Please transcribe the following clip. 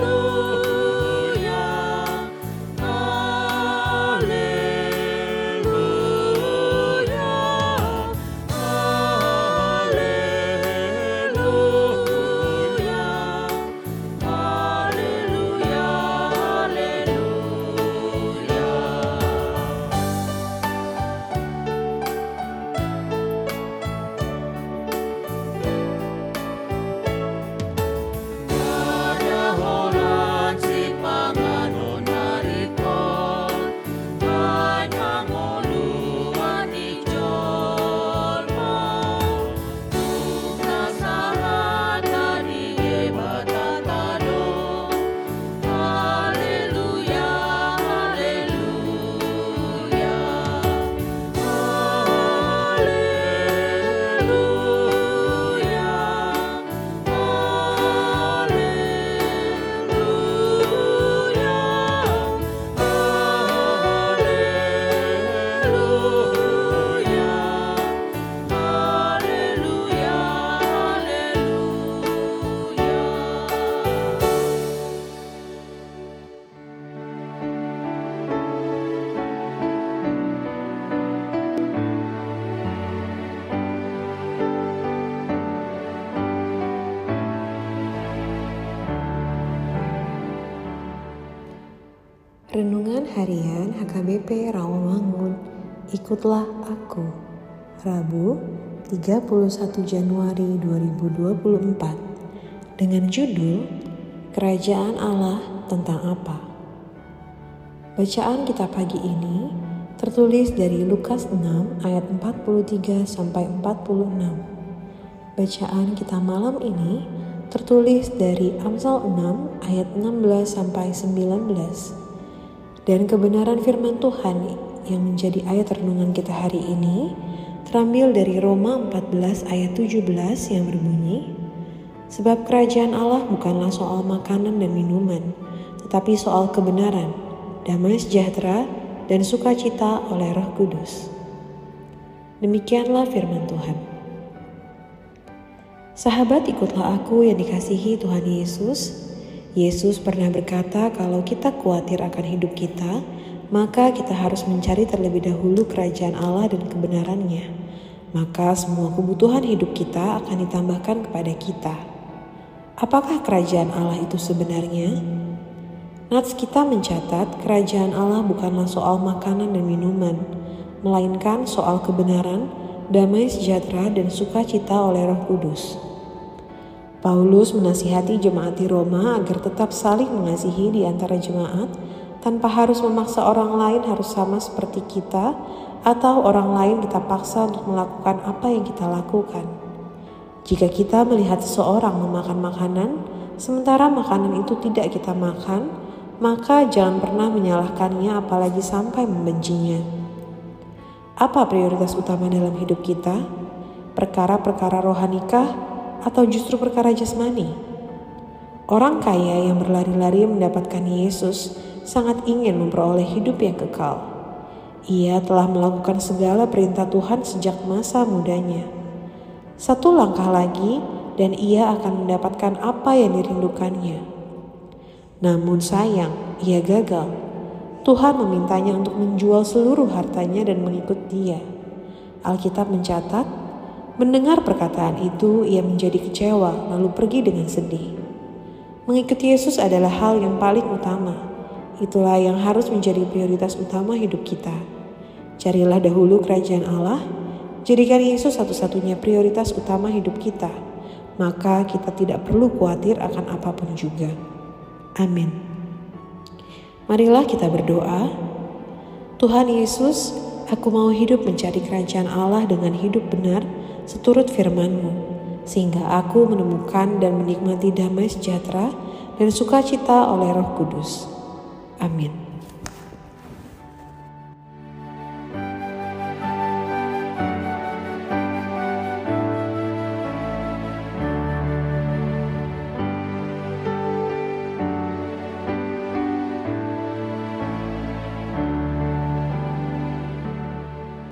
Lord. Renungan Harian HKBP Rawamangun Ikutlah Aku Rabu 31 Januari 2024 Dengan judul Kerajaan Allah tentang apa? Bacaan kita pagi ini tertulis dari Lukas 6 ayat 43 sampai 46. Bacaan kita malam ini tertulis dari Amsal 6 ayat 16 sampai 19 dan kebenaran firman Tuhan yang menjadi ayat renungan kita hari ini terambil dari Roma 14 ayat 17 yang berbunyi, Sebab kerajaan Allah bukanlah soal makanan dan minuman, tetapi soal kebenaran, damai sejahtera, dan sukacita oleh roh kudus. Demikianlah firman Tuhan. Sahabat ikutlah aku yang dikasihi Tuhan Yesus, Yesus pernah berkata, "Kalau kita khawatir akan hidup kita, maka kita harus mencari terlebih dahulu kerajaan Allah dan kebenarannya. Maka semua kebutuhan hidup kita akan ditambahkan kepada kita." Apakah kerajaan Allah itu sebenarnya? Nats kita mencatat kerajaan Allah bukanlah soal makanan dan minuman, melainkan soal kebenaran, damai sejahtera, dan sukacita oleh Roh Kudus. Paulus menasihati jemaat di Roma agar tetap saling mengasihi di antara jemaat tanpa harus memaksa orang lain harus sama seperti kita atau orang lain kita paksa untuk melakukan apa yang kita lakukan. Jika kita melihat seseorang memakan makanan, sementara makanan itu tidak kita makan, maka jangan pernah menyalahkannya apalagi sampai membencinya. Apa prioritas utama dalam hidup kita? Perkara-perkara rohanikah atau justru perkara jasmani? Orang kaya yang berlari-lari mendapatkan Yesus sangat ingin memperoleh hidup yang kekal. Ia telah melakukan segala perintah Tuhan sejak masa mudanya. Satu langkah lagi, dan ia akan mendapatkan apa yang dirindukannya. Namun sayang, ia gagal. Tuhan memintanya untuk menjual seluruh hartanya dan mengikut dia. Alkitab mencatat, Mendengar perkataan itu, ia menjadi kecewa, lalu pergi dengan sedih. Mengikuti Yesus adalah hal yang paling utama. Itulah yang harus menjadi prioritas utama hidup kita. Carilah dahulu kerajaan Allah, jadikan Yesus satu-satunya prioritas utama hidup kita. Maka kita tidak perlu khawatir akan apa pun juga. Amin. Marilah kita berdoa. Tuhan Yesus, aku mau hidup mencari kerajaan Allah dengan hidup benar seturut firman-Mu, sehingga aku menemukan dan menikmati damai sejahtera dan sukacita oleh Roh Kudus. Amin.